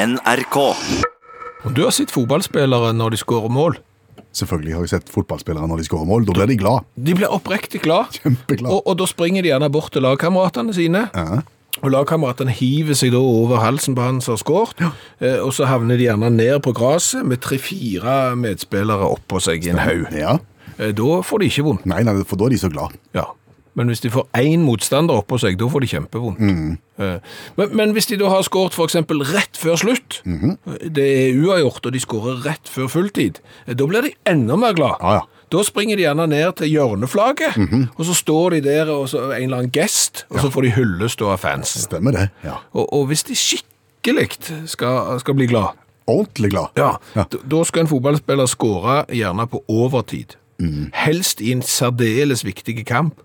NRK. Du har sett fotballspillere når de skårer mål. Selvfølgelig har jeg sett fotballspillere når de skårer mål. Da blir de glad. De blir oppriktig glad. Kjempeglad. Og, og da springer de gjerne bort til lagkameratene sine. Ja. Og lagkameratene hiver seg da over halsen på han som har skåret. Eh, og så havner de gjerne ned på gresset med tre-fire medspillere oppå seg i en haug. ja. Eh, da får de ikke vondt. Nei, nei, for da er de så glad. Ja. Men hvis de får én motstander oppå seg, da får de kjempevondt. Mm. Men, men hvis de da har skåret f.eks. rett før slutt, det er uavgjort, og de skårer rett før fulltid, eh, da blir de enda mer glad. Ah, ja. Da springer de gjerne ned til hjørneflagget, og så står de der og så en eller annen gest, og så får de hyllest av fans. Stemmer det. Ja. Og, og hvis de skikkelig skal, skal bli glad, Ordentlig glad. ja, Ja. da skal en fotballspiller skåre gjerne på overtid. Helst i en særdeles viktig kamp.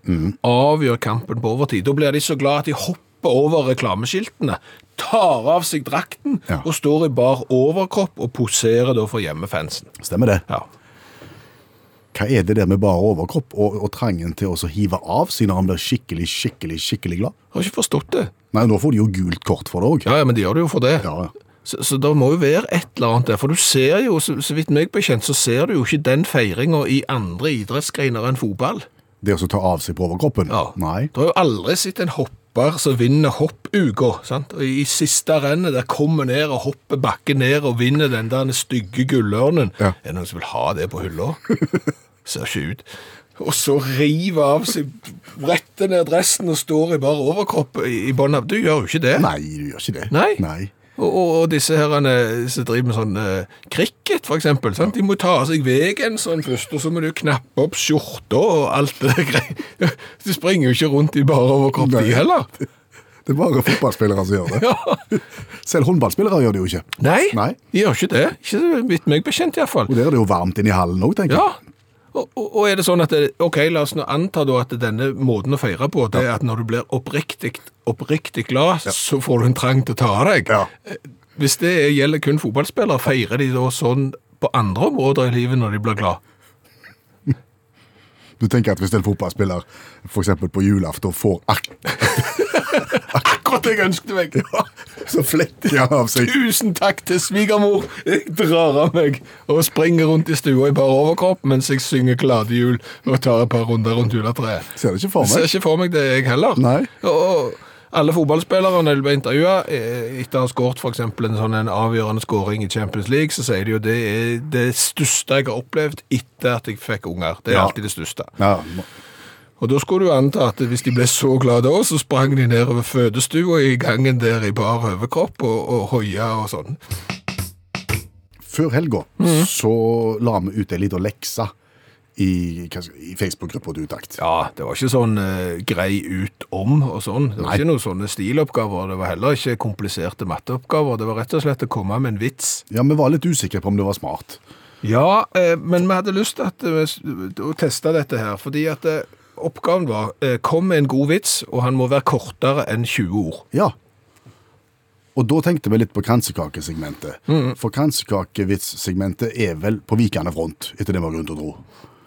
Avgjør kampen på overtid. Da blir de så glad at de hopper over reklameskiltene, tar av seg drakten Ja. og står i bar overkropp og poserer da for hjemmefansen. Stemmer det. Ja. Hva er det der med bare overkropp og, og trangen til å hive av seg når han blir skikkelig, skikkelig, skikkelig glad? Jeg Har ikke forstått det. Nei, nå får de jo gult kort for det òg. Ja, ja, men de gjør det jo for det. Ja, ja. Så, så det må jo være et eller annet der, for du ser jo, så, så vidt meg bekjent, så ser du jo ikke den feiringa i andre idrettsgreiner enn fotball. Det å ta av seg på overkroppen? Ja. Nei. Du har jo aldri sett en hopper som vinner hoppuka? I siste rennet der kommer ned og hopper bakken ned og vinner den der stygge gullørnen. Ja. Er det noen som vil ha det på hylla? Ser ikke ut. Og så river av seg, retter ned dressen og står i bare overkropp i, i bånn av. Du gjør jo ikke det. Nei, du gjør ikke det. Nei. Nei. Og, og, og disse herrene som driver med sånn uh, cricket, for eksempel, sant? de må ta av seg veggen sånn først, og så må du knappe opp skjorta og alt det der greiene. De springer jo ikke rundt i bare overkropp, de Nei. heller. Det er bare fotballspillere som gjør det. Ja. Selv håndballspillere gjør det jo ikke. Nei, Nei. de gjør ikke det. Ikke så vidt meg bekjent, iallfall. Og der er det jo varmt inne i hallen òg, tenker Ja. Og, og, er det sånn at det, Ok, la oss nå anta da at denne måten å feire på, det er at når du blir oppriktig, oppriktig glad, så får du en trang til å ta av deg. Ja. Eh, Hvis det gjelder kun fotballspillere, feirer de da sånn på andre områder i livet når de blir glad? Du tenker at hvis en fotballspiller f.eks. på julaften får ak Akkurat jeg ønsket meg! så fletter han av seg Tusen takk til svigermor! Jeg drar av meg og springer rundt i stua i bare overkropp mens jeg synger Glade jul og tar et par runder rundt juletreet. Ser det ikke for meg. ser ikke for meg det, jeg heller. Nei. Og alle fotballspillere når de blir intervjua etter å ha skåret f.eks. en sånn en avgjørende skåring i Champions League, så sier de jo det er det største jeg har opplevd etter at jeg fikk unger. Det er Ja. alltid det største. Ja, Og da skulle du anta at hvis de ble så glade òg, så sprang de nedover fødestua i gangen der i bar overkropp og, og hoia og sånn. Før helga mm. så la vi ut ei lita lekse i, i Facebook-gruppa til Utakt. Ja, det var ikke sånn eh, grei ut om og sånn. Det var Nei. ikke noen sånne stiloppgaver. Det var heller ikke kompliserte matteoppgaver. Det var rett og slett å komme med en vits. Ja, vi var litt usikre på om det var smart. Ja, eh, men vi hadde lyst til eh, å teste dette her, fordi at eh, oppgaven var eh, kom med en god vits, og han må være kortere enn 20 ord. Ja. Og da tenkte vi litt på kransekakesegmentet. Mm. For kransekakevitssegmentet er vel på vikende front, etter det vi har grunn til å tro.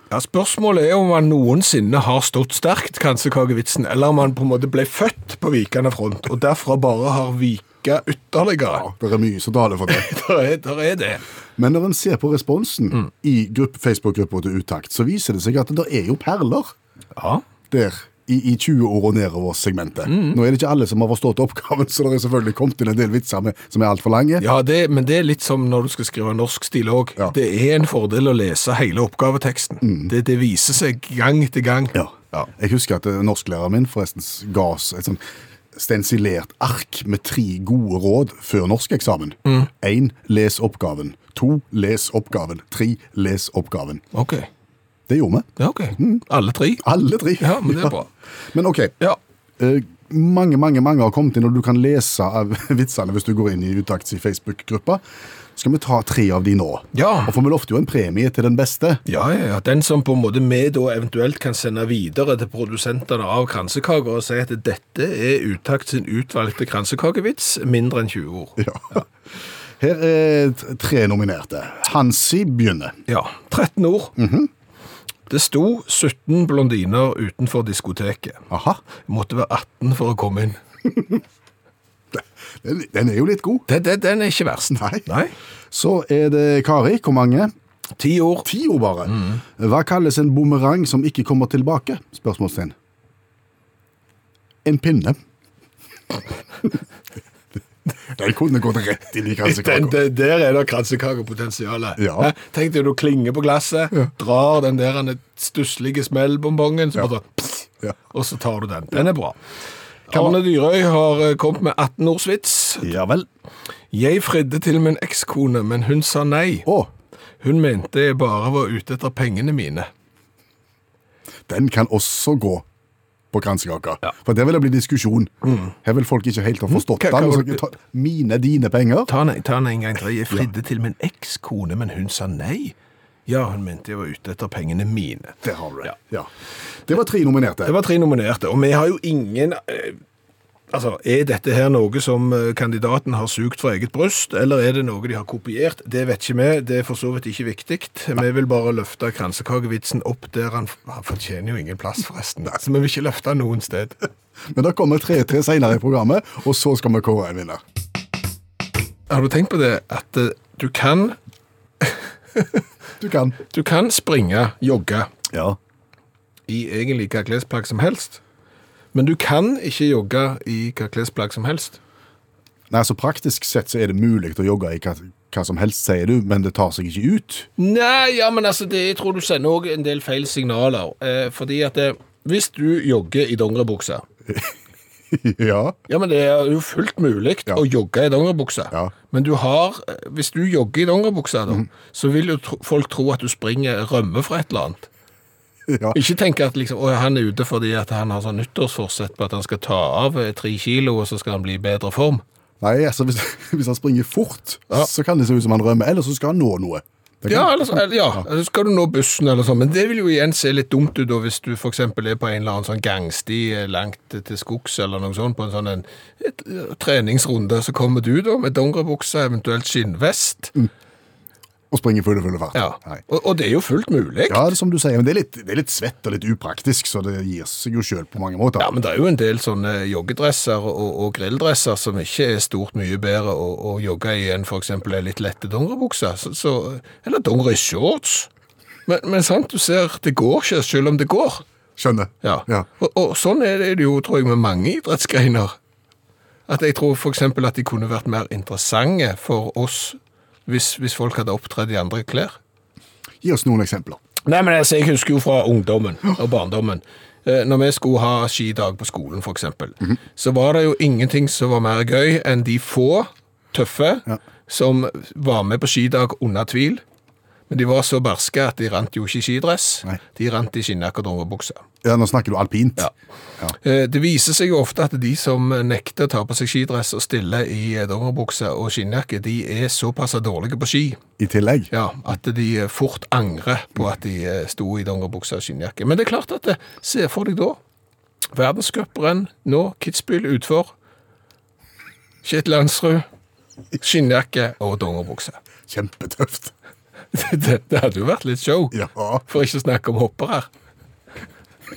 Ja, Spørsmålet er om han noensinne har stått sterkt, kransekakevitsen, eller om han på en måte ble født på vikende front, og derfra bare har vika ytterligere. Ja, Det er mye som taler for det. Der er, der er det. Men når en ser på responsen Mm. i Facebook-gruppa til Utakt, så viser det seg at det er jo perler Ja. der i, i 20 år og nedover-segmentet. Mm. Nå er det ikke alle som har forstått oppgaven, så det er selvfølgelig kommet inn en del vitser med, som er altfor lange. Ja, det, men det er litt som når du skal skrive norsk stil òg. Ja. Det er en fordel å lese hele oppgaveteksten. Det, det viser seg gang etter gang. Ja. Jeg husker at eh, norsklæreren min forresten ga oss et sånt stensilert ark med tre gode råd før norskeksamen. Én, les oppgaven. To, les oppgaven. Tre, les oppgaven. Ok. Det gjorde vi. Ja, ok. Alle tre? Alle tre. Ja, men det er bra. Men ok, Ja. eh, mange, mange mange har kommet inn, og du kan lese av vitsene hvis du går inn i Utakts Facebook-gruppa. Skal vi ta tre av de nå? Ja. Og for vi lovte jo en premie til den beste. Ja, ja, ja. Den som på en måte vi da eventuelt kan sende videre til produsentene av kransekaker og si at dette er Utakt sin utvalgte kransekakevits, mindre enn 20 ord. Ja. Her er tre nominerte. Hansi begynner. Ja. 13 ord. Det sto 17 blondiner utenfor diskoteket. Aha. Måtte være 18 for å komme inn. Den, den er jo litt god. Den, den, den er ikke verst. Nei. Nei. Så er det Kari. Hvor mange? Ti år. Ti år bare. Hva kalles en bumerang som ikke kommer tilbake? Spørsmålstegn. En pinne. Den kunne gått rett inn i kransekaka. der er det kransekakepotensial. Ja. Tenk deg du klinger på glasset, drar den der stusslige smellbonbongen, så Ja. bare pss, Ja. og så tar du den. Den er bra. Arne Dyrøy har eh, kommet med 18-årsvits. Ja vel. Jeg fridde til min ekskone, men hun sa nei. Å, Hun mente jeg bare var ute etter pengene mine. den kan også gå på kransekaka. Ja. For det vil det bli diskusjon. Her vil folk ikke helt ha forstått Hva- hva den. det- ta Mine, dine penger. Ta den, ta den en gang til. Jeg fridde til min ekskone, men hun sa nei. Ja, hun mente jeg var ute etter pengene mine. Det har du. Ja. Ja. Det var tre nominerte. Det var tre nominerte, og vi har jo ingen eh, Altså, Er dette her noe som eh, kandidaten har sugd fra eget bryst, eller er det noe de har kopiert? Det vet ikke vi. Det er for så vidt ikke viktig. Vi vil bare løfte kransekakevitsen opp der han Han fortjener jo ingen plass, forresten. Så vi vil ikke løfte han noen sted. Men det kommer tre til senere i programmet, og så skal vi kåre en vinner. Har du tenkt på det at eh, du kan, Du kan. du kan springe, jogge, Ja. i egentlig hva klesplagg som helst, men du kan ikke jogge i hva klesplagg som helst. Nei, så Praktisk sett så er det mulig å jogge i hva, hva som helst, sier du, men det tar seg ikke ut. Nei, ja, men altså, det, jeg tror du sender også en del feil signaler. Eh, fordi at eh, hvis du jogger i dongeribukse ja. Ja, men det er jo fullt mulig Ja. å jogge i dongeribukse. Ja. Men du har eh, Hvis du jogger i dongeribukse, da, så vil jo tro, folk tro at du springer rømme fra et eller annet. ja. Ikke tenke at liksom, å, han er ute fordi han har sånn nyttårsforsett på at han skal ta av eh, tre kilo, og så skal han bli i bedre form. Nei, altså hvis, hvis han springer fort, Ja. så kan det se ut som han rømmer, eller så skal han nå noe. Kan... Ja, eller, så- ja, eller skal du nå bussen eller sånn, men det vil jo igjen se litt dumt ut da, hvis du eksempel er på en eller annen sånn gangsti eh, langt til skogs eller noe sånt, på en sånn en, et, eh, treningsrunde, så kommer du da med dongeribukse, eventuelt skinnvest. Og springer fulle, fulle fart. Ja, og, og det er jo fullt mulig. Ja, det er som du sier, men det er litt, det er litt svett og litt upraktisk, så det gir seg jo selv på mange måter. Ja, men det er jo en del sånne joggedresser og, og grilldresser som ikke er stort mye bedre å, å jogge i enn eksempel en litt lette dongeribukse, eller dongerishorts. Men, men sant, du ser, det går ikke, selv om det går. Skjønner. Ja. Ja. Og, og sånn er det jo, tror jeg, med mange idrettsgreiner. At jeg tror eksempel at de kunne vært mer interessante for oss hvis, hvis folk hadde opptredd i andre klær. Gi oss noen eksempler. Nei, men altså, jeg husker jo fra ungdommen og barndommen. Eh, Når vi skulle ha skidag på skolen, for eksempel, så var det jo ingenting som var mer gøy enn de få tøffe Ja. som var med på skidag under tvil. Men de var så barske at de rant jo ikke i skidress. Nei. De rant i skinnjakke og dongeribukse. Ja, nå snakker du alpint. Ja. Ja. Det viser seg jo ofte at de som nekter å ta på seg skidress og stille i eh, dongeribukse og skinnjakke, de er såpass dårlige på ski I tillegg. ja, at de eh, fort angrer på at de eh, sto i dongeribukse og skinnjakke. Men det er klart at det, se for deg da, verdenscuprenn nå, Kitzbühel utfor, Kjetil Landsrud, skinnjakke og dongeribukse. Kjempetøft. Det, det hadde jo vært litt show. Ja. For ikke å snakke om hoppere.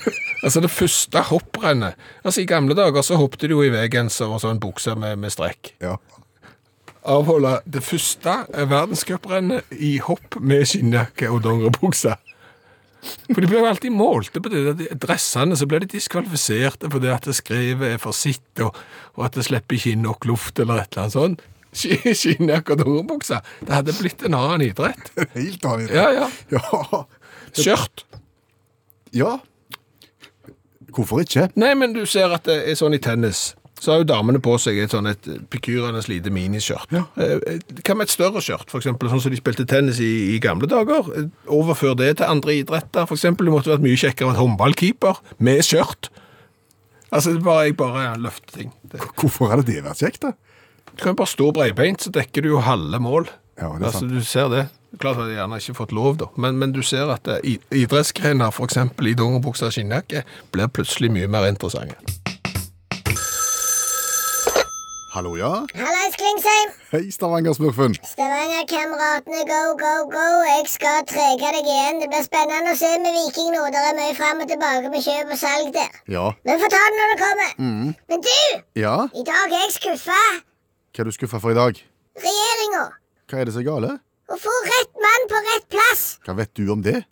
altså det første hopprennet. Altså I gamle dager så hoppet de jo i V-genser og sånn bukse med, med strekk. ja. Avholde det første verdenscuprennet i hopp med skinnjakke og dongeribukse. For de ble jo alltid målte på det, de dressene, så ble de diskvalifiserte fordi at det skrevet er for sitt, og, og at det slipper ikke inn nok luft eller et eller annet sånt. Ski- Skinnjakke og dongeribukse. Det hadde blitt en annen idrett. Helt annet. Ja, ja. Ja. Skjørt. ja. Hvorfor ikke? Nei, men du ser at det er sånn i tennis. Så har jo damene på seg et sånn et pikyrende lite miniskjørt. Ja. Eh, Hva med et større skjørt, eksempel, sånn som de spilte tennis i, i gamle dager? Eh, Overfør det til andre idretter, eksempel. Det måtte vært mye kjekkere å være håndballkeeper med skjørt. Altså, det bare, jeg bare løfter ting. Det, Hvorfor hadde det vært kjekt, da? du kan bare stå breibeint, så dekker du jo halve mål. Ja, altså, du ser det. Klart hadde gjerne ikke fått lov, da. Men, men du ser at eh, idrettsgrener, eksempel i dongeribukse og skinnjakke, blir plutselig mye mer interessante. Hallo, ja? Hallais, Klingsheim. Hei, Stavanger-smurfen. Stavanger-kameratene, go, go, go. Jeg skal trege deg igjen. Det blir spennende å se med Viking nå. Det er mye fram og tilbake med kjøp og salg der. Ja. Men få ta det når det kommer. Men du, Ja? i dag er jeg skuffa. Hva er du skuffa for i dag? Regjeringa. Hva er det som er gale? Å få rett mann på rett plass. Hva vet du om det?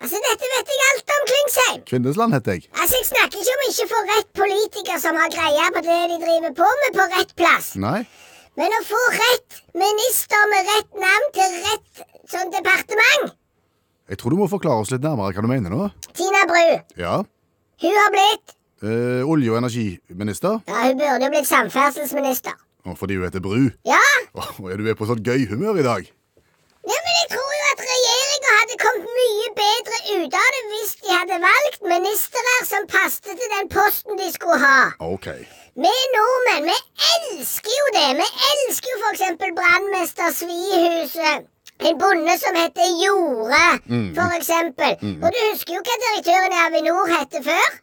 Altså, Dette vet jeg alt om, Klingsheim. Kvinnesland heter jeg. Altså, Jeg snakker ikke om ikke få rett politiker som har greie på det de driver på med, på rett plass. Nei? Men å få rett minister med rett navn til rett sånn departement. Jeg tror du må forklare oss litt nærmere hva du mener nå. Tina Bru. Ja? Hun har blitt Eh, olje- og energiminister? Ja, hun burde jo blitt samferdselsminister. Og fordi hun heter Bru? Ja, Åh, ja, du er på sånn gøy humør i dag? Ja men jeg tror jo at regjeringa hadde kommet mye bedre ut av det hvis de hadde valgt ministre som passet til den posten de skulle ha. OK. Vi nordmenn, vi elsker jo det. Vi elsker jo eksempel brannmester Svihuset. En bonde som heter Jorde, for eksempel. Og du husker jo hva direktøren i Avinor het før?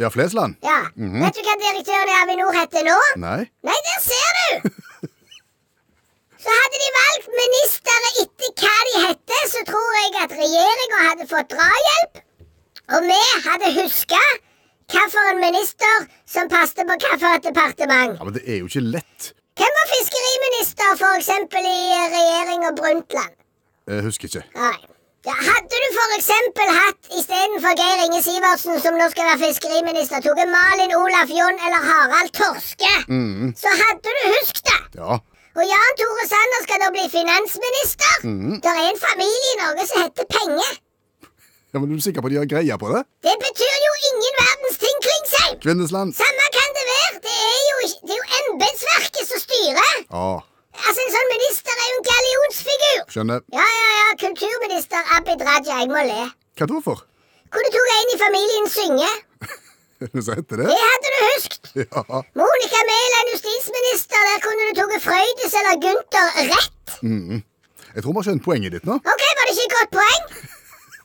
Ja, Flesland? Ja. Vet du hva direktøren i Avinor heter nå? Nei? Nei, der ser du! Så hadde de valgt ministre etter hva de hette, så tror jeg at regjeringa hadde fått drahjelp. Og vi hadde huska hvilken minister som passet på hvilket departement. Ja, Men det er jo ikke lett. Hvem var fiskeriminister, eksempel i regjeringa Brundtland? Jeg husker ikke. Nei. Ja, hadde du eksempel hatt istedenfor Geir Inge Sivertsen, som nå skal være fiskeriminister, tatt Malin Olaf John eller Harald Torske, så hadde du husket det. Ja. Og Jan Tore Sanner skal da bli finansminister. Det er en familie i Norge som heter Penger. Ja, Men er du sikker på at de har greie på det? Det betyr jo ingen verdens ting, Klingsheim. Kvinnesland? Samme kan det være. Det er jo, det er jo embetsverket som styrer. Ja, Altså, En sånn minister er jo en gallionsfigur. skjønner. Ja, ja, ja. Kulturminister Abid Raja. Jeg må le. Hva da for? Kunne tok en i familien synge. Så heter det? Det hadde du husket. Ja. Monica Mæland, justisminister. Der kunne du tatt Frøydis eller Gunther rett. Jeg tror vi har skjønt poenget ditt nå. Ok, Var det ikke et godt poeng?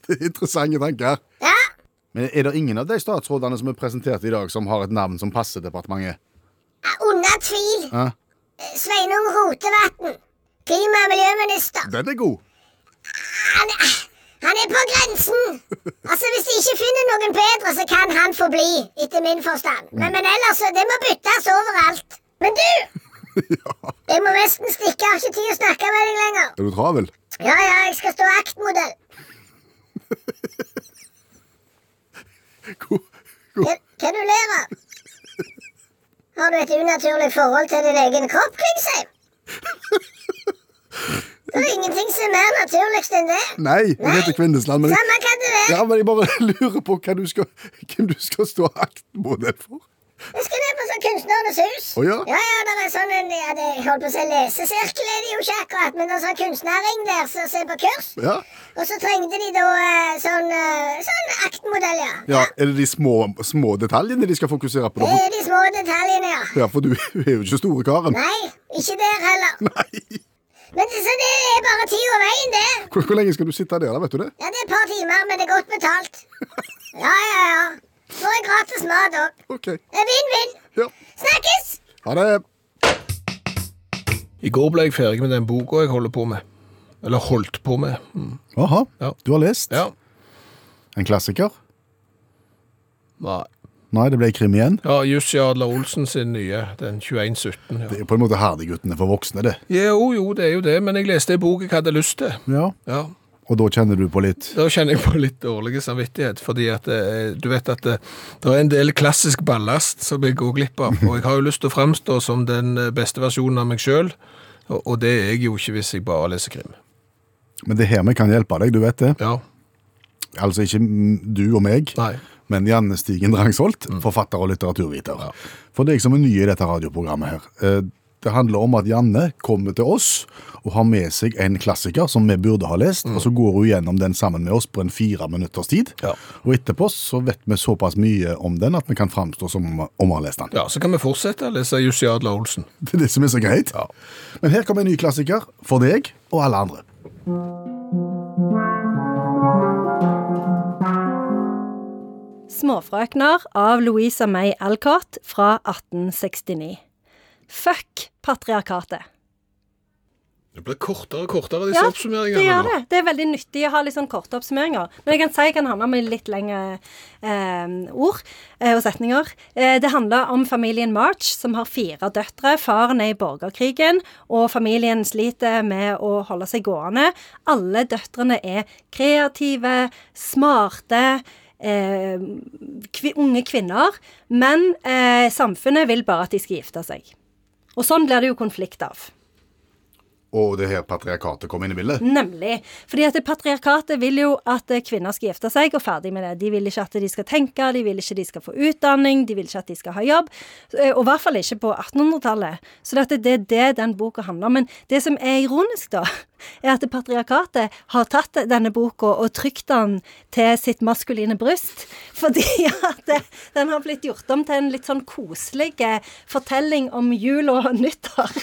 Det er Interessante tanker. Ja. Men er det ingen av de statsrådene som er presentert i dag, som har et navn som passer departementet? Under tvil. Ja. Sveinung Rotevatn. Klima- og miljøminister. Den er god. Han, han er på grensen. Altså, Hvis de ikke finner noen bedre, så kan han få bli, etter min forstand. Men, men ellers, det må byttes overalt. Men du! Jeg må nesten stikke. Jeg har ikke tid å snakke med deg lenger. Er du travel? Ja, ja, jeg skal stå aktmodell. God, god. Hva, du ler av? Har du et unaturlig forhold til din egen kropp, Klingsheim? Det er ingenting som er mer naturlig enn det. Nei, det heter Kvinnesland. Men, Samme kan det være. ja, men jeg bare lurer på hva du skal, hvem du skal stå aktmodell for. Jeg skal ned på sånn Kunstnernes hus. Oh, ja? Ja, ja, det er sånn en, ja, det, jeg holdt på å si lesesirkel er det jo ikke akkurat, men det er sånn kunstnerring der som ser på kurs. Ja. Og så trengte de da eh, sånn, eh, sånn aktmodell, ja. ja, Er det de små, små detaljene de skal fokusere på? Det er de små detaljene, ja. Ja, For du er jo ikke store karen. Nei, ikke der heller. Nei. Men det, så det er bare tid og veien, det. Hvor, hvor lenge skal du sitte der, da? Vet du det? Ja, det er et par timer, men det er godt betalt. Ja, ja, ja. Får jeg gratis mat òg. OK. Det er vinn-vinn. Ja. Snakkes! Ha det. I går ble jeg ferdig med den boka jeg holder på med. Eller holdt på med. Mm. Aha. Ja. Du har lest? Ja. En klassiker? Nei. Nei, det ble krim igjen. Ja, Jussi Adler Olsen sin nye, den 2117. Ja. Det er på en måte Herdeguttene for voksne, det. Jo, jo, det er jo det, men jeg leste en bok jeg hadde lyst til. Ja. Ja, Og da kjenner du på litt Da kjenner jeg på litt dårlig samvittighet, fordi at eh, du vet at det, det er en del klassisk ballast som jeg går glipp av, og jeg har jo lyst til å framstå som den eh, beste versjonen av meg sjøl, og, og det er jeg jo ikke hvis jeg bare leser krim. Men det er her vi kan hjelpe deg, du vet det. Ja, Altså ikke mm, du og meg, nei. men Janne Stigen Drangsholt, forfatter og litteraturviter. For deg som er ny i dette radioprogrammet her. Det handler om at Janne kommer til oss og har med seg en klassiker som vi burde ha lest, og så går hun gjennom den sammen med oss på en fire minutters tid. Ja. Og etterpå så vet vi såpass mye om den at vi kan framstå som om vi har lest den. Ja, så kan vi fortsette å lese Jussi Adler Olsen. Det er det som er så greit. Ja. Men her kommer en ny klassiker for deg og alle andre. Småfrøkner av Louisa May Alcott fra 1869. Fuck patriarkatet. Det blir kortere og kortere, disse Ja, oppsummeringene. det gjør det. Det er veldig nyttig å ha litt sånn korte oppsummeringer. Men jeg kan si jeg kan handle med litt lengre eh, ord eh, og setninger. Eh, det handler om familien March, som har fire døtre. Faren er i borgerkrigen, og familien sliter med å holde seg gående. Alle døtrene er kreative, smarte. Eh, kvi, unge kvinner, men eh, samfunnet vil bare at de skal gifte seg. Og sånn blir det jo konflikt av. Og det her patriarkatet kom inn i bildet. Nemlig. Fordi at patriarkatet vil jo at eh, kvinner skal gifte seg, og ferdig med det. De vil ikke at de skal tenke, de vil ikke at de skal få utdanning, de vil ikke at de skal ha jobb. Eh, Og i hvert fall ikke på 1800-tallet. Så det er det den boka handler om. Men det som er ironisk, da, er at patriarkatet har tatt denne boka og trykt den til sitt maskuline bryst. Fordi at den har blitt gjort om til en litt sånn koselig eh, fortelling om jul og nyttår.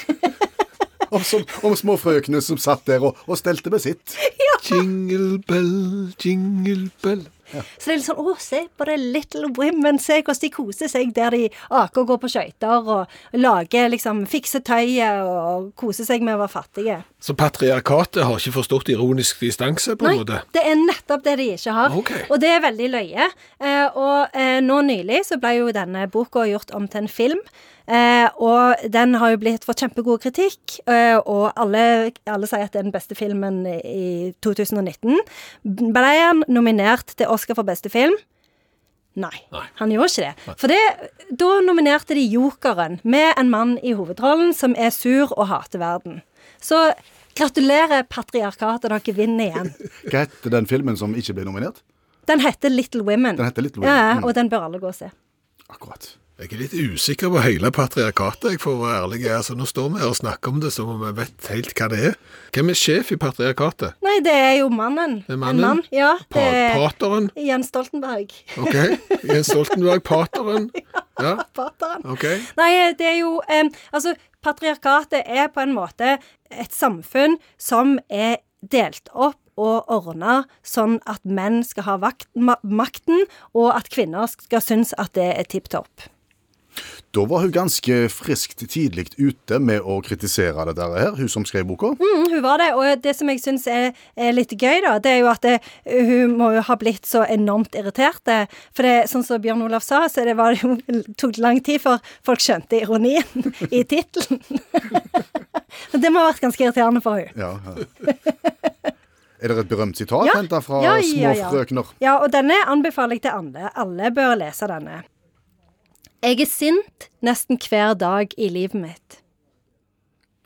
Om, som, om små frøkene som satt der og, og stelte med sitt. Jingle bell, jingle bell. Så det er litt sånn Å, se på det Little Women. Se hvordan de koser seg der de aker og går på skøyter og lager liksom Fikser tøyet og koser seg med å være fattige. Så patriarkatet har ikke forstått ironisk distanse, på en Nei, det er nettopp det de ikke har. Okay. Og det er veldig løye. Eh, og eh, nå nylig så ble jo denne boka gjort om til en film. Eh, og den har jo blitt fått kjempegod kritikk, eh, og alle, alle sier at det er den beste filmen i 2019. Ble han nominert til Oscar for beste film? Nei, Nei. han gjorde ikke det. For det, da nominerte de Jokeren, med en mann i hovedrollen som er sur og hater verden. Så gratulerer, patriarkatet, dere vinner igjen. Hva heter den filmen som ikke ble nominert? Den heter Little Women. Den heter Little Women, Ja, mm. og den bør alle gå og se. Akkurat. Jeg er litt usikker på hele patriarkatet, jeg å være ærlig. Altså, nå står vi her og snakker om det som om vi vet helt hva det er. Hvem er sjef i patriarkatet? Nei, det er jo mannen. Det er En mannen? mann. Ja, Pa er pateren? Jens Stoltenberg. Ok. Jens Stoltenberg, pateren? Ja, Pateren. ok. Nei, det er jo um, Altså, patriarkatet er på en måte et samfunn som er delt opp og ordne sånn at menn skal ha makten, og at kvinner skal synes at det er tipp topp. Da var hun ganske friskt tidlig ute med å kritisere dette her, hun som skrev boka. Mm, hun var det, og det som jeg syns er, er litt gøy, da, det er jo at det, hun må jo ha blitt så enormt irritert. det. For det, sånn som Bjørn Olav sa, så det var jo, tok lang tid før folk skjønte ironien i tittelen. det må ha vært ganske irriterende for hun. Ja, ja. Er det et berømt sitat Ja. hentet fra Ja, ja, Små frøkner? Ja, og denne anbefaler jeg til alle. Alle bør lese denne. Jeg er sint nesten hver dag i livet mitt.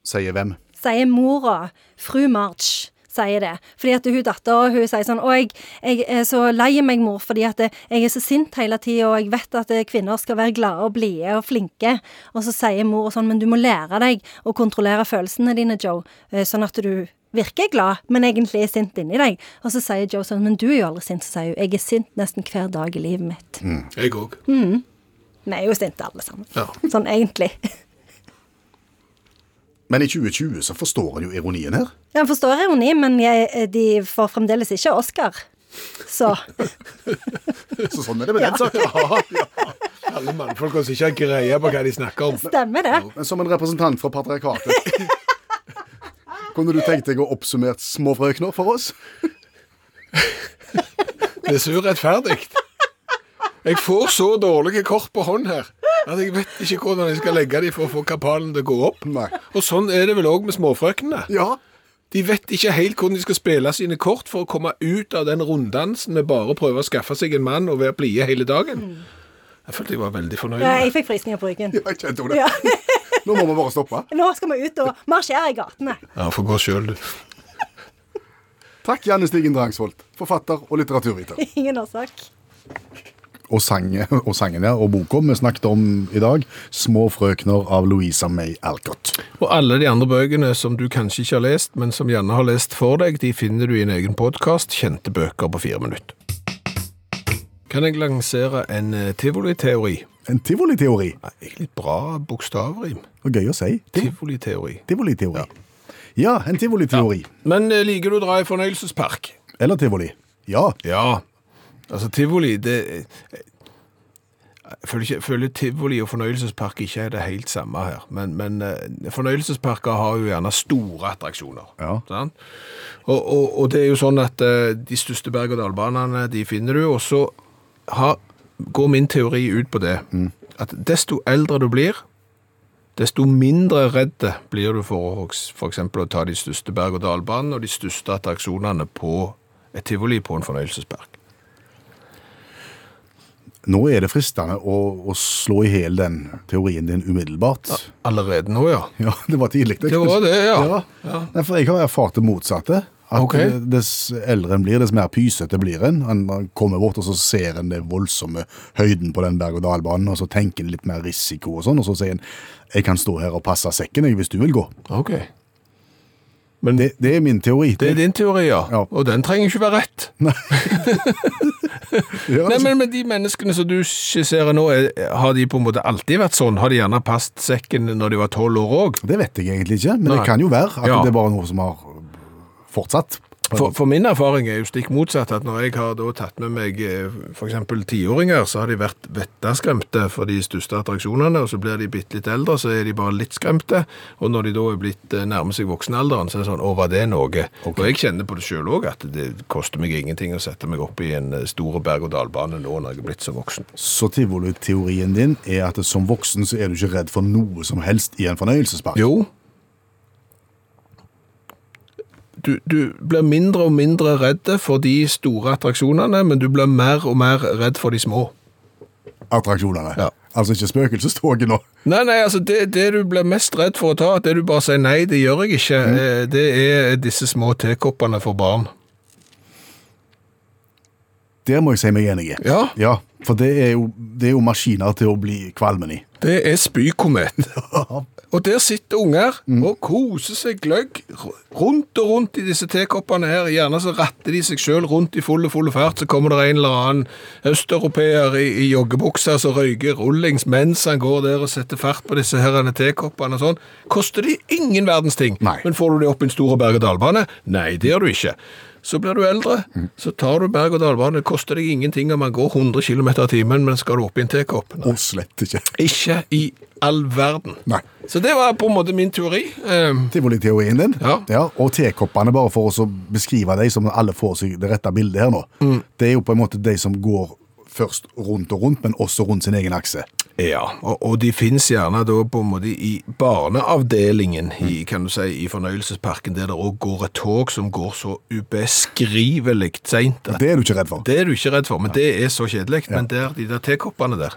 Sier hvem? sier mora, fru March, sier det. Fordi at hun dattera hun sier sånn Å, jeg, jeg er så lei meg, mor, fordi at jeg er så sint hele tida, og jeg vet at kvinner skal være glade og blide og flinke. Og så sier mor sånn Men du må lære deg å kontrollere følelsene dine, Joe, eh, sånn at du virker glad, men egentlig er sint inni deg. Og så sier Joe sånn Men du er jo aldri sint. Så sier hun Jeg er sint nesten hver dag i livet mitt. Jeg òg. Vi er jo sinte alle sammen. Ja. Sånn egentlig. Men i 2020 så forstår en jo ironien her. Jeg forstår ironi, men jeg, de får fremdeles ikke Oscar. Så Så sånn er det med den saken. Ja, Alle mannfolk som ikke har greie på hva de snakker om. stemmer det. Men som en representant fra patriarkatet Kunne du tenkt deg å oppsummert småfrøkner for oss? Det er så urettferdig. Jeg får så dårlige kort på hånd her at jeg vet ikke hvordan jeg skal legge dem for å få kapalen til å gå opp. Nei. Og sånn er det vel òg med småfrøknene. Ja. De vet ikke helt hvordan de skal spille sine kort for å komme ut av den runddansen med bare å prøve å skaffe seg en mann og være blide hele dagen. Jeg følte jeg var veldig fornøyd. Ja, med jeg fikk frysninger på ryggen. Jeg kjente det. Ja. Nå må vi bare stoppe. Nå skal vi ut og marsjere i gatene. Ja, få gå sjøl, du. Takk, Janne Stigen Drangsvold, forfatter og litteraturviter. Ingen årsak. Og, sange, og sangen ja, og boka vi snakket om i dag, 'Små frøkner' av Louisa May Alcott. Og alle de andre bøkene som du kanskje ikke har lest, men som gjerne har lest for deg, de finner du i en egen podkast, Kjente bøker på fire minutter. Kan jeg lansere en eh, tivoliteori? En tivoliteori. Nei, Egentlig bra bokstavrim. Og gøy å si. Tiv- Tivoliteori. Tivoliteori. Ja, en tivoliteori. Men eh, liker du å dra i fornøyelsespark? Eller tivoli. Ja. Ja. Altså, tivoli, det Jeg føler, ikke, jeg føler tivoli og fornøyelsespark ikke er det helt samme her. Men, men eh, fornøyelsesparker har jo gjerne store attraksjoner. Ja. Og, og, og det er jo sånn at eh, de største berg-og-dal-banene de finner du, og så har, går min teori ut på det. At desto eldre du blir, desto mindre redd blir du for, å- å ta de største berg-og-dal-banene og de største attraksjonene på et tivoli på en fornøyelsespark. Nå er det fristende å, å slå i hjel den teorien din umiddelbart. Allerede nå, ja. Ja, det var tidlig. Det var det, ja. Ja. Nei, for jeg har erfart det motsatte. At Ok. eh, dess eldre en blir, dess mer pysete blir en. En kommer bort, og så ser en den voldsomme høyden på den berg-og-dal-banen, og så tenker en litt mer risiko og sånn, og så sier en jeg kan stå her og passe sekken jeg, hvis du vil gå. Ok. Men Det, det er min teori. det er din teori, ja. Ja. Og den trenger ikke være rett. Ja, Nei, men, men de menneskene som du skisserer nå, er, har de på en måte alltid vært sånn? Har de gjerne passet sekken når de var tolv år òg? Det vet jeg egentlig ikke, men Nei. det kan jo være at Ja. det er bare noe som har fortsatt. For, for min erfaring er jo stikk motsatt, at når jeg har tatt med meg f.eks. for eksempel tiåringer, så har de vært vettaskremte for de største attraksjonene, og så blir de bitte litt eldre, så er de bare litt skremte, og når de da er blitt eh, nærmer seg voksenalderen, så er det sånn, å, var det noe? Og jeg kjenner på det selv også, at det koster meg ingenting å sette meg opp i en stor store berg-og-dal-bane nå når jeg er blitt så voksen. Så tivoli-teorien din er at som voksen så er du ikke redd for noe som helst i en fornøyelsespark. Jo. Du, du blir mindre og mindre redd for de store attraksjonene, men du blir mer og mer redd for de små. Attraksjonene. Ja. Altså ikke spøkelsestoget nå. Nei, nei, altså det, det du blir mest redd for å ta, det du bare sier nei, det gjør jeg ikke, mm. det er disse små tekoppene for barn. Der må jeg si meg enig i. Ja. Ja, for det er, jo, det er jo maskiner til å bli kvalmen i. Det er spykomet. Og der sitter unger og koser seg gløgg rundt og rundt i disse tekoppene her. Gjerne så ratter de seg sjøl rundt i full full fart, så kommer det en eller annen østeuropeer i, i joggebukser som røyker rullings mens han går der og setter fart på disse herrene tekoppene og sånn. Koster de ingen verdens ting. Nei. Men får du de opp i en stor berg-og-dal-bane? Nei, det gjør du ikke. Så blir du eldre, så tar du berg-og-dal-bane. Det koster deg ingenting om man går 100 km i timen, men skal du opp i en tekopp? Og slett ikke. Ikke i all verden. Nei. Så det var på en måte min teori. Um, Tivoli-teorien din. Ja. Og tekoppene, bare for å beskrive dem som alle får seg det rette bildet her nå. Mm. Det er jo på en måte de som går først rundt og rundt, men også rundt sin egen akse. Ja, og, og de finnes gjerne da på en måte i barneavdelingen i, kan du si, i fornøyelsesparken, der det òg går et tog som går så ubeskrivelig seint. Det er du ikke redd for. Det er du ikke redd for, men det er så kjedelig. Men der, de der tekoppene der,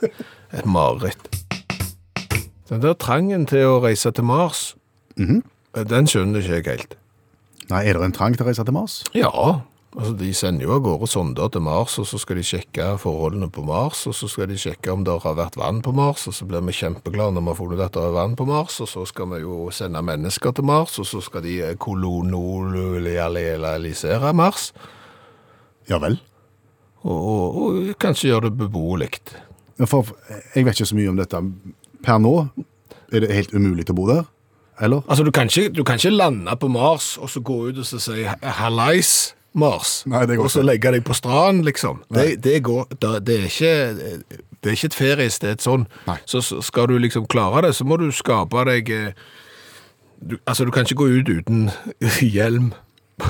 et mareritt. Den der trangen til å reise til Mars, den skjønner ikke jeg helt. Nei, Er det en trang til å reise til Mars? Ja, altså de sender jo av gårde sonder til Mars, og så skal de sjekke forholdene på Mars, og så skal de sjekke om det har vært vann på Mars, og så blir vi kjempeglade når vi har funnet at det er vann på Mars, og så skal vi jo sende mennesker til Mars, og så skal de kolonolialisere Mars, Ja vel. og, og, og kanskje gjøre det beboelig. For jeg vet ikke så mye om dette. Per nå er det helt umulig å bo der? Eller? Altså, du kan, ikke, du kan ikke lande på Mars, og så gå ut og så si «Hallais, Mars», Nei, det går og så legge deg på stranden, liksom. Det, det, går, det, er ikke, det er ikke et feriested sånn. Nei. Så, så skal du liksom klare det, så må du skape deg eh, du, Altså, du kan ikke gå ut uten hjelm.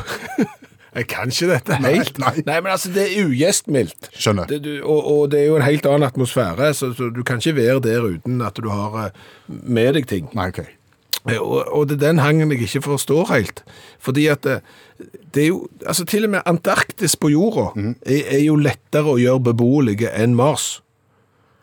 Jeg kan ikke dette Nei, nei. nei. men altså, det er ugjestmildt. Skjønner. Det, du, og, og det er jo en helt annen atmosfære, så, så du kan ikke være der uten at du har eh, med deg ting. Nei, ok. Eh, Og, og det er den hangen jeg ikke forstår helt. Fordi at det, det er jo Altså, til og med Antarktis på jorda er, er jo lettere å gjøre beboelige enn Mars.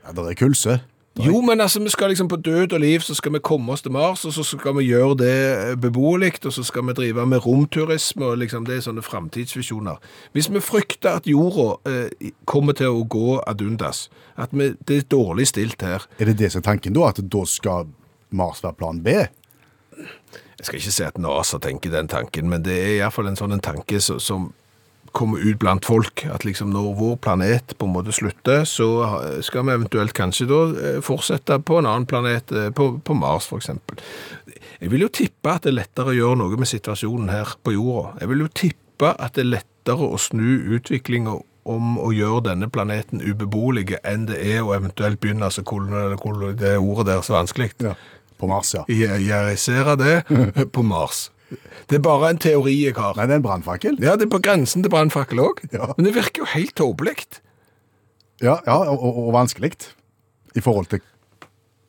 Ja, det er kulse. Jo, men altså, vi skal liksom på død og liv, så skal vi komme oss til Mars, og så skal vi gjøre det eh, beboelig, og så skal vi drive med romturisme, og liksom det er sånne framtidsvisjoner. Hvis vi frykter at jorda eh, kommer til å gå ad undas, at vi, det er dårlig stilt her, Er det det som er tanken da, at da skal Mars være plan B? Jeg skal ikke si at NASA tenker den tanken, men det er iallfall en sånn en tanke som, som kommer ut blant folk. At liksom når vår planet på en måte slutter, så skal vi eventuelt kanskje da eh, fortsette på en annen planet, eh, på, på Mars f.eks. Jeg vil jo tippe at det er lettere å gjøre noe med situasjonen her på jorda. Jeg vil jo tippe at det er lettere å snu utviklinga om å gjøre denne planeten ubeboelig enn det er å eventuelt begynne altså, kolon- kolon- det ordet der er så vanskelig. Ja. På Mars, ja. Jeg, jeg ser det på Mars. Det er bare en teori jeg har. Nei, det er en brannfakkel. Ja, det er på grensen til brannfakkel òg. Ja. Men det virker jo helt tåpelig. Ja, ja og, og, og vanskelig. I forhold til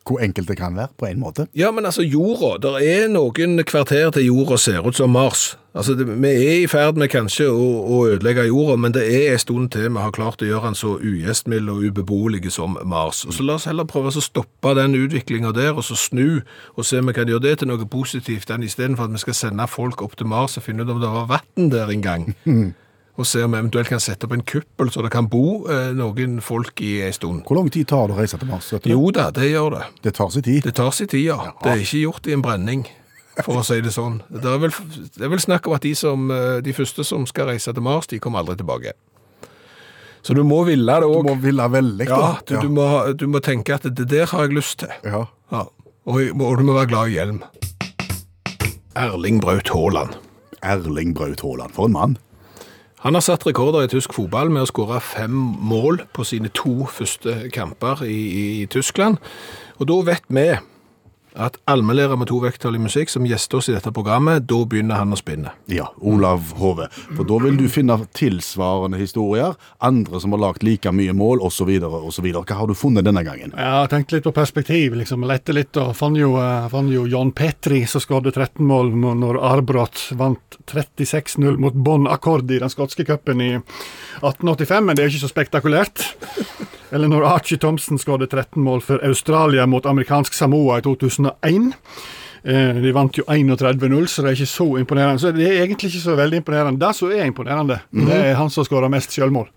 hvor enkelt det kan være, på en måte. Ja, men altså jorda, det er noen kvarter til jorda ser ut som Mars. Altså, det, Vi er i ferd med kanskje å, å ødelegge jorda, men det er en stund til vi har klart å gjøre den så ugjestmild og ubeboelig som Mars. Og så La oss heller prøve å stoppe den utviklinga der, og så snu og se om vi kan gjøre det til noe positivt, enn istedenfor at vi skal sende folk opp til Mars og finne ut om det var vann der en gang. Og se om vi eventuelt kan sette opp en kuppel så det kan bo eh, noen folk i en stund. Hvor lang tid tar det å reise til Mars? Jo da, det gjør det. Det tar sin tid. Det tar sin tid, ja. Det er ikke gjort i en brenning, for å si det sånn. Det er vel, det er vel snakk om at de, som, eh, de første som skal reise til Mars, de kommer aldri tilbake. Så du må ville det Du må ville veldig. Ja, du, du, må, du må tenke at det der har jeg lyst til. Ja. Ja. Og, og du må være glad i hjelm. Erling Braut Haaland. Erling Braut Haaland, for en mann. Han har satt rekorder i tysk fotball med å skåre fem mål på sine to første kamper i, i, i Tyskland. Og da vet vi at allmennlærer med to vekttall i musikk som gjester oss i dette programmet, da begynner han å spinne. Ja, Olav Hove. For da vil du finne tilsvarende historier, andre som har lagt like mye mål, osv., osv. Hva har du funnet denne gangen? Jeg har tenkt litt på perspektiv, liksom. Lette litt og fant jo, eh, fant jo John Petri som skåret 13 mål når Arbrot vant 36-0 mot Bon Accord i den skotske cupen i 1885, men det er jo ikke så spektakulært. Eller når Archie Thompson skåret 13 mål for Australia mot amerikansk Samoa i 2001. Eh, De vant jo 31-0, så det er ikke så imponerende. Så det er egentlig ikke så veldig imponerende. Det som er imponerende, det er han som skårer mest selvmål.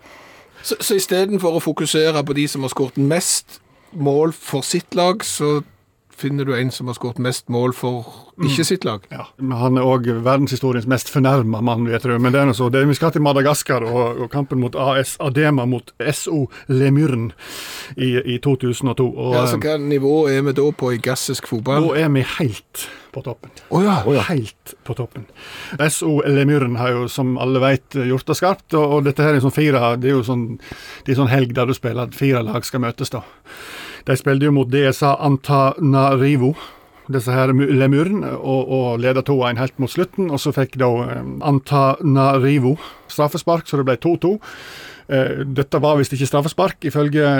Så, så istedenfor å fokusere på de som har skåret mest mål for sitt lag, så finner du en som har skåret mest mål for ikke sitt lag. Ja, Han er òg verdenshistoriens mest fornærma mann, vet du. Men det er noe så. Det vi skal til Madagaskar og, og kampen mot AS Adema mot SO Lemyren i, i 2002. Og Ja, så eh, Hva nivå er vi da på i gassisk fotball? da er vi helt på toppen. Oh ja. Helt på toppen. SO Lemyren har jo, som alle vet, gjort det skarpt. Og, og dette her er sånn fire, det er jo sånn, det er sånn helg der du spiller at fire lag skal møtes, da. De spilte jo mot DSA Antanarivo, disse her Lemuren, og, og leda 2-1 helt mot slutten. Og så fikk da eh, Antanarivo straffespark, så det ble 2-2. Eh, Dette var visst ikke straffespark, ifølge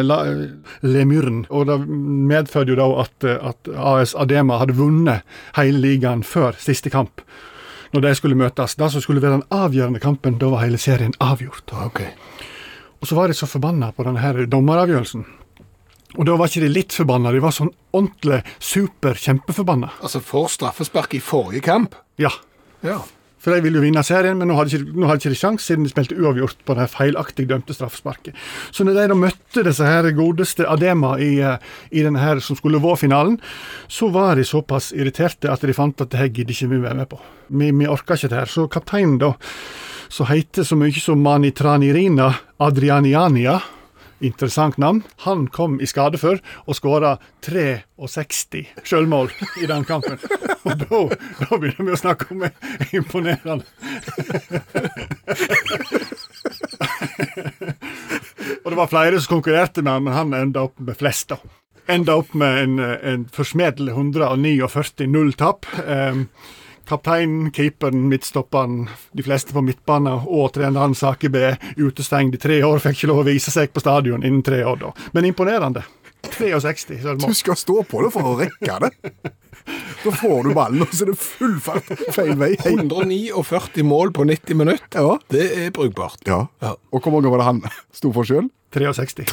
Lemuren. Og det medførte jo da at, at AS Adema hadde vunnet hele ligaen før siste kamp. Når de skulle møtes. Det som skulle være den avgjørende kampen, da var hele serien avgjort. Okay. Og så var de så forbanna på denne her dommeravgjørelsen. Og da var ikke de litt forbanna, de var sånn ordentlig super kjempeforbanna. Altså for straffespark i forrige kamp? Ja. Ja. For de ville jo vinne serien, men nå hadde ikke, nå hadde ikke de sjans, siden de spilte uavgjort på det feilaktig dømte straffesparket. Så når de da møtte disse her godeste Adema i, eh, i denne her som skulle være finalen, så var de såpass irriterte at de fant at det her gidder ikke vi være med på. Vi, vi orker ikke det her. Så kapteinen, da, som heter så mye som Manitranirina Adrianiania, interessant navn, han kom i skade for og skåra 63 sjølmål i den kampen. Og da, da begynner vi å snakke om imponerende. og det var flere som konkurrerte med han, men han enda opp med flest, da. Enda opp med en, en forsmedelig 149 0-tap. Um, Kapteinen, keeperen, midtstopperen, de fleste på midtbane og treneren Sake B utestengt i tre år. Fikk ikke lov å vise seg på stadion innen tre år, da. Men imponerende. 63 Du skal stå på det for å rekke det. Da får du ballen, og så er det full fart feil vei. 149 mål på 90 minutter. Ja. Det er brukbart. ja. Ja. Og hvor mange var det han sto for sjøl? 63.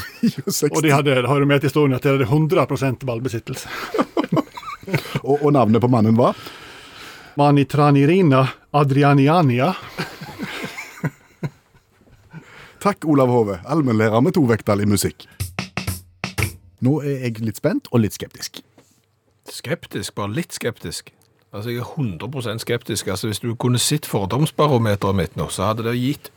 Og de hadde, det har du med til historien at de hadde 100% ballbesittelse. og, og navnet på mannen var? Manitranirina Adrianiania. Takk, Olav Hove, allmennlærer med to vekttall i musikk. Nå er jeg litt spent og litt skeptisk. Skeptisk, bare litt skeptisk. Altså, jeg er 100% skeptisk. Altså, hvis du kunne sett fordomsbarometeret mitt nå, så hadde det gitt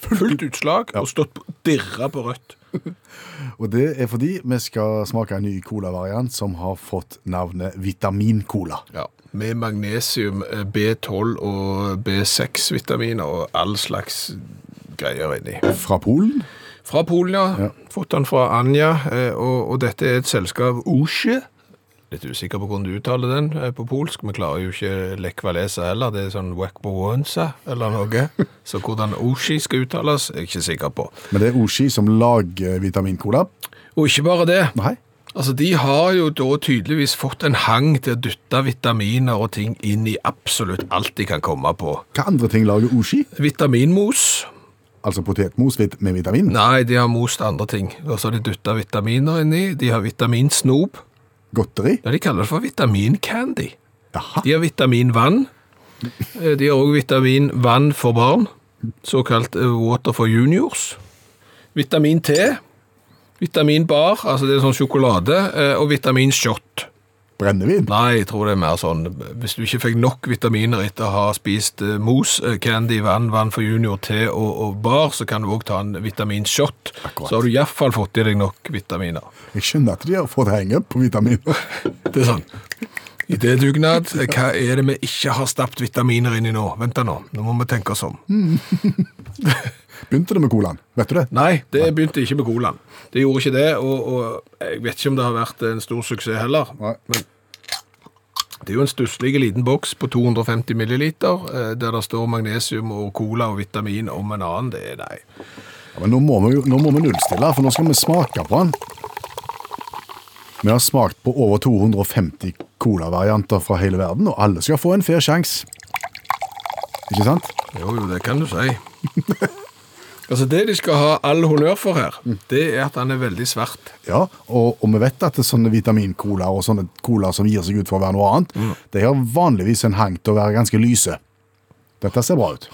fullt utslag og stått dirra på rødt. Og det er fordi vi skal smake en ny colavariant som har fått navnet Vitamincola. Ja, med magnesium, eh, B12 og B6-vitaminer og all slags greier inni. Fra Polen? Fra Polen, ja. Ja. Fått den fra Anja, eh, og, og dette er et selskap Osje. Litt usikker på hvordan du uttaler den eh, på polsk. Vi klarer jo ikke lekvalesa heller. Det er sånn Wekbowonsa eller noe. Så hvordan Oshi skal uttales, er jeg ikke sikker på. Men det er Oshi som lager vitamincola. Og ikke bare det. Nei. Altså, De har jo da tydeligvis fått en hang til å dytte vitaminer og ting inn i absolutt alt de kan komme på. Hva andre ting lager Oshi? Vitaminmos. Altså potetmos med vitamin? Nei, de har most andre ting. Og så har de dytta vitaminer inni. De har vitaminsnop. Godteri? Ja, de kaller det for vitamincandy. De har vitaminvann. Eh, De har òg vitaminvann for barn, såkalt eh, water for juniors. Vitamin-T. Vitaminbar, altså det er sånn sjokolade, eh, og vitaminshot. Brennevin? Nei, jeg tror det er mer sånn Hvis du ikke fikk nok vitaminer etter å ha spist uh, mos, eh, candy, vann, vann for junior, te og, og bar, så kan du òg ta en vitaminshot. Akkurat. Så har du iallfall fått i deg nok vitaminer. Jeg skjønner at de har fått henge på vitaminer. Det er sånn. Idédugnad. Hva er det vi ikke har stappet vitaminer inn i nå? Vent da nå, nå må vi tenke oss om. Begynte det med colaen? Vet du det? Nei, det begynte ikke med colaen. Det gjorde ikke det, og, og jeg vet ikke om det har vært en stor suksess heller. Nei. Men det er jo en stusslig liten boks på 250 milliliter, eh, der det står magnesium og cola og vitamin om en annen. Det er nei. Ja, men nå må, vi, nå må vi nullstille, for nå skal vi smake på den. Vi har smakt på over 250 colavarianter fra hele verden, og alle skal få en fair sjanse. Ikke sant? Jo, jo, det kan du si. altså, det de skal ha all honnør for her, det er at han er veldig svart. Ja, og, og vi vet at det er sånne vitamincola og sånne cola som gir seg ut for å være noe annet, de har vanligvis en hang til å være ganske lyse. Dette ser bra ut.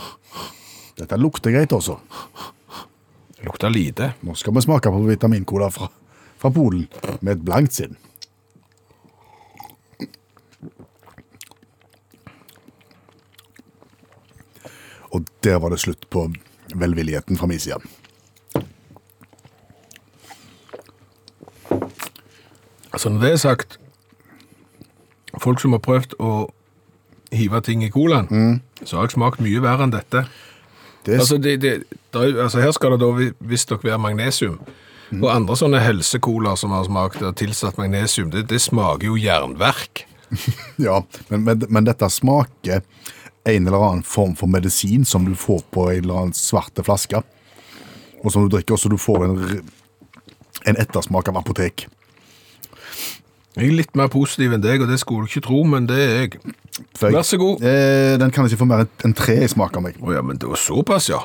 Dette lukter greit også. Det lukter lite. Nå skal vi smake på vitamincola fra, fra Polen med et blankt sinn. Og der var det slutt på velvilligheten fra min side. Altså, når det er sagt, folk som har prøvd å hive ting i colaen, så har jeg smakt mye verre enn dette. Det, Altså, det, det, det er altså her skal det da vi- visstnok være magnesium. Og andre sånne helsekolaer som har smakt og tilsatt magnesium, det, det smaker jo jernverk. ja, men, men, men dette smaker en eller annen form for medisin som du får på en eller annen svarte flaske, og som du drikker, og så du får en, en ettersmak av apotek. Jeg er litt mer positiv enn deg, og det skulle du ikke tro, men det er jeg. Føy. Vær så god. Eh, den kan ikke få mer enn tre smak av meg. Å ja, men det var såpass, ja.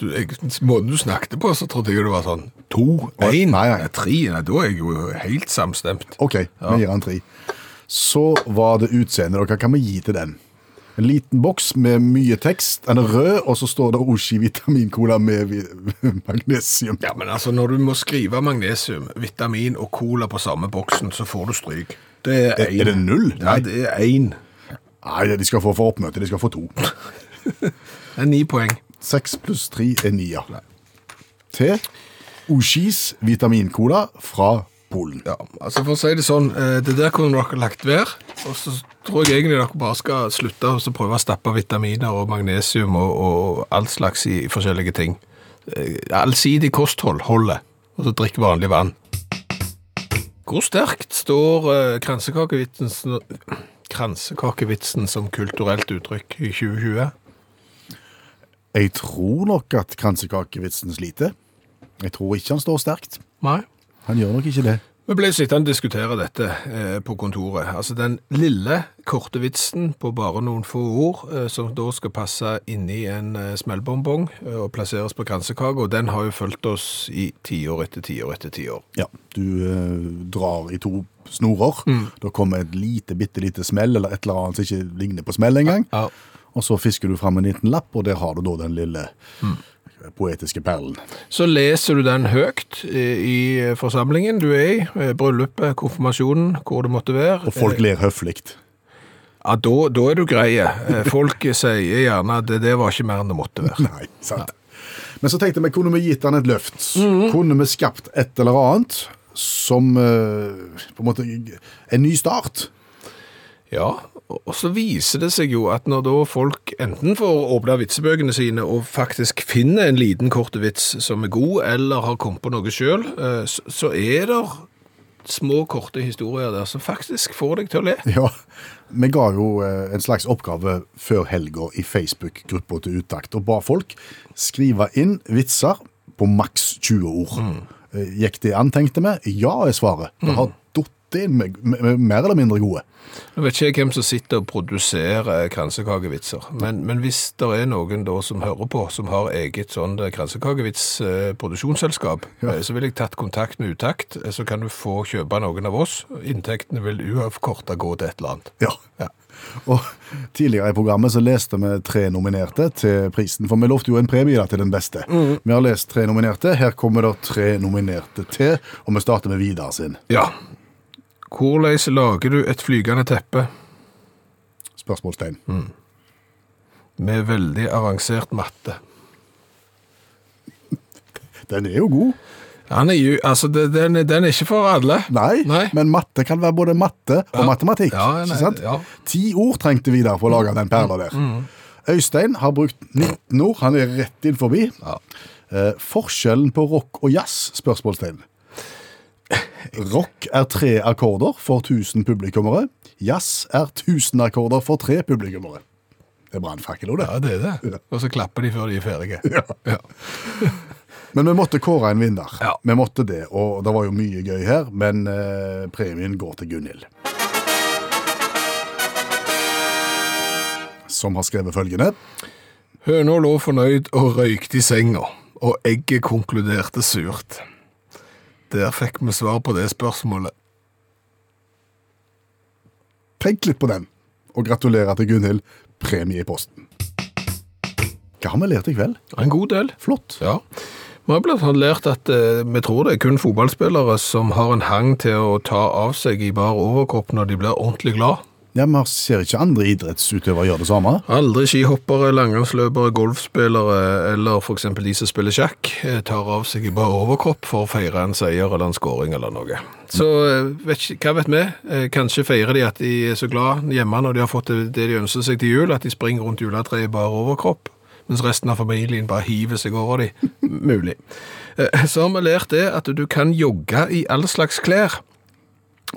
Du, jeg, måten du snakket på, så trodde jeg det var sånn to, én, tre. Nei, da er jeg jo helt samstemt. Ok, vi gir den tre. Så var det utseendet, hva kan vi gi til den? En liten boks med mye tekst. Den er rød, og så står det Oshi vitamincola med magnesium. Ja, men altså, når du må skrive magnesium, vitamin og cola på samme boksen, så får du stryk. Det er én. er det null? Ja, det er én. Nei, de skal få for oppmøte, de skal få to. Det er ni poeng. Seks pluss tre er ni, ja. Til Oshis vitamincola fra Polen. Ja, altså For å si det sånn, eh, det der kunne dere lagt være. Og så tror jeg egentlig dere bare skal slutte og prøve å stappe vitaminer og magnesium og, og alt slags i, i forskjellige ting. Eh, Allsidig kosthold holder, og så drikk vanlig vann. Hvor sterkt står eh, kransekakevitsen, kransekakevitsen som kulturelt uttrykk i 2020? Jeg tror nok at kransekakevitsen sliter. Jeg tror ikke han står sterkt. Nei. Han gjør nok ikke det. Vi ble sittende og diskutere dette eh, på kontoret. Altså den lille, korte vitsen på bare noen få ord, eh, som da skal passe inni en eh, smellbonbong eh, og plasseres på kransekaka, den har jo fulgt oss i tiår etter tiår etter tiår. Ja, du eh, drar i to snorer. Da kommer et lite, bitte lite smell, eller et eller annet som ikke ligner på smell engang. Ja. Og så fisker du fram en liten lapp, og der har du da den lille poetiske perlen. Så leser du den høyt eh, i forsamlingen du er i, eh, bryllupet, konfirmasjonen, hvor det måtte være. Og folk ler høflig. Ja, da, da er du greie. Eh, Folk sier gjerne at det, det var ikke mer enn det måtte være. Nei, sant. Men så tenkte vi, kunne vi gitt han et løft? Kunne vi skapt et eller annet som eh, på en måte en ny start? Ja, Og- så viser det seg jo at når da folk enten får åpna vitsebøkene sine og faktisk finner en liten kort vits som er god, eller har kommet på noe sjøl, så, så er det små, korte historier der som faktisk får deg til å le. Ja, vi ga jo eh, en slags oppgave før helga i Facebook-gruppa til Utakt, og ba folk skrive inn vitser på maks 20 ord. Mm. Gikk det an, tenkte vi? Ja, er svaret. Det har datt inn med, med, med mer eller mindre gode. Nå vet ikke jeg hvem som sitter og produserer kransekakevitser, men, men hvis det er noen da som hører på, som har eget sånn kransekakevits-produksjonsselskap, eh, så vil jeg tatt kontakt med Utakt, eh, så kan du få kjøpe noen av oss. Inntektene vil uavkorta gå til et eller annet. Ja. Ja. Og tidligere i programmet så leste vi tre nominerte til prisen, for vi lovte jo en premie da, til den beste. Vi har lest tre nominerte, her kommer det tre nominerte til, og vi starter med Vidar sin. Ja. Hvordan lager du et flygende teppe Spørsmålstegn. med veldig avansert matte? Den er jo god. Den er jo, altså, den, er- den er ikke for alle. Nei, Nei. men matte kan være både matte og Ja. matematikk. Ja, nei, ja. Ti ord trengte vi der for å lage den perla der. Øystein har brukt 19 ord, han er rett inn forbi. Eh, forskjellen på rock og jazz? Spørsmålstegn. Rock er tre akkorder for 1000 publikummere. Jazz er 1000 akkorder for tre publikummere. Det er brannfakkel, det. Ja, det er det. Og så klapper de før de er ferdige. Ja. Men vi måtte kåre en vinner. Ja. Vi måtte det, og det var jo mye gøy her, men eh, premien går til Gunhild. Som har skrevet følgende. Høna lå fornøyd og røykte i senga, og egget konkluderte surt. Der fikk vi svar på det spørsmålet. Tenk litt på den, og gratulerer til Gunhild. Premie i posten. Hva har vi lært i kveld? En god del. Flott. Ja. Vi har blant annet lært at eh, vi tror det er kun fotballspillere som har en hang til å ta av seg i bar overkropp når de blir ordentlig glad. Ja, Vi ser ikke andre idrettsutøvere gjøre det samme. Aldri skihoppere, langrennsløpere, golfspillere eller f.eks. de som spiller sjakk, eh, tar av seg bare overkropp for å feire en seier eller en scoring eller noe. Så eh, vet hva vet vi? Eh, Kanskje feirer de at de er så glad hjemme når de har fått det de ønsker seg til jul, at de springer rundt juletreet i bare overkropp, mens resten av familien bare hiver seg over de. Mulig. Så har vi lært det at du kan jogge i all slags klær.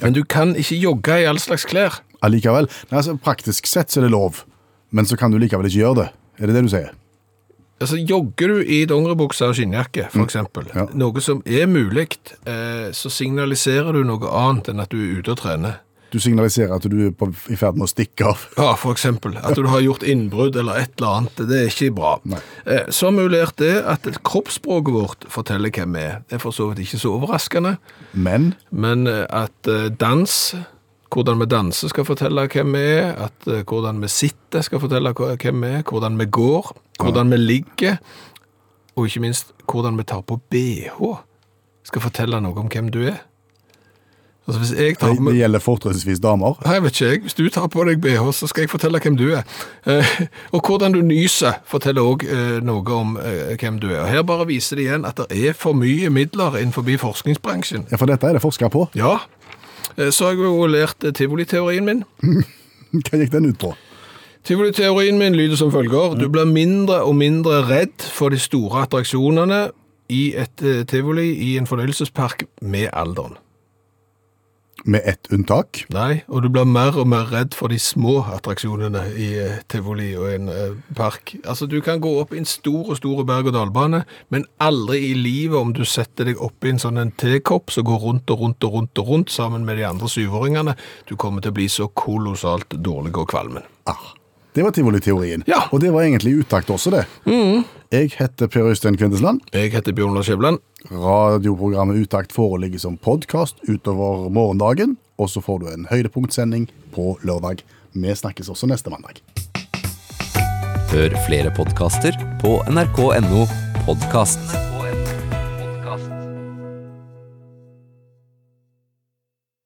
Men du kan ikke jogge i all slags klær. Allikevel. Nei, altså, praktisk sett så er det lov, men så kan du likevel ikke gjøre det. Er det det du sier? Altså, Jogger du i dongeribukse og skinnjakke, for eksempel, Ja. noe som er mulig, eh, så signaliserer du noe annet enn at du er ute og trener. Du signaliserer at du er på, i ferd med å stikke av. Ja, eksempel. At du har gjort innbrudd eller et eller annet. Det er ikke bra. Eh, så vi det at kroppsspråket vårt forteller hvem vi er. Det er for så vidt ikke så overraskende, Men men eh, at eh, dans, hvordan vi danser skal fortelle hvem vi er, at uh, hvordan vi sitter skal fortelle hvem vi er, hvordan vi går, hvordan vi ligger, og ikke minst hvordan vi tar på BH, skal fortelle noe om hvem du er. Altså hvis jeg tar på det gjelder fortrinnsvis damer. Nei, vet ikke jeg. Hvis du tar på deg BH, så skal jeg fortelle hvem du er. Eh, og hvordan du nyser forteller også eh, noe om eh, hvem du er. Og her bare viser det igjen at det er for mye midler innenfor forskningsbransjen. Ja, For dette er det forska på. Ja, så har jeg jo lært eh, tivoliteorien min. Hva gikk den ut på? Tivoliteorien min lyder som følger. Du blir mindre og mindre redd for de store attraksjonene i et eh, tivoli i en fornøyelsespark med alderen. Med ett unntak. Nei, og du blir mer og mer redd for de små attraksjonene i eh, tivoli og en eh, park. Altså, du kan gå opp i en stor og stor berg-og-dal-bane, men aldri i livet om du setter deg opp i en sånn en tekopp som går rundt og rundt og rundt og rundt sammen med de andre syvåringene. Du kommer til å bli så kolossalt dårlig og kvalmen. Ah, det var tivoliteorien. Ja. Og det var egentlig utakt også, det. Jeg heter Per Øystein Kvindesland. Jeg heter Bjørn Lars Skjævland. Radioprogrammet Utakt foreligger som podkast utover morgendagen. Og så får du en høydepunktsending på lørdag. Vi snakkes også neste mandag. Hør flere podkaster på nrk.no podkast.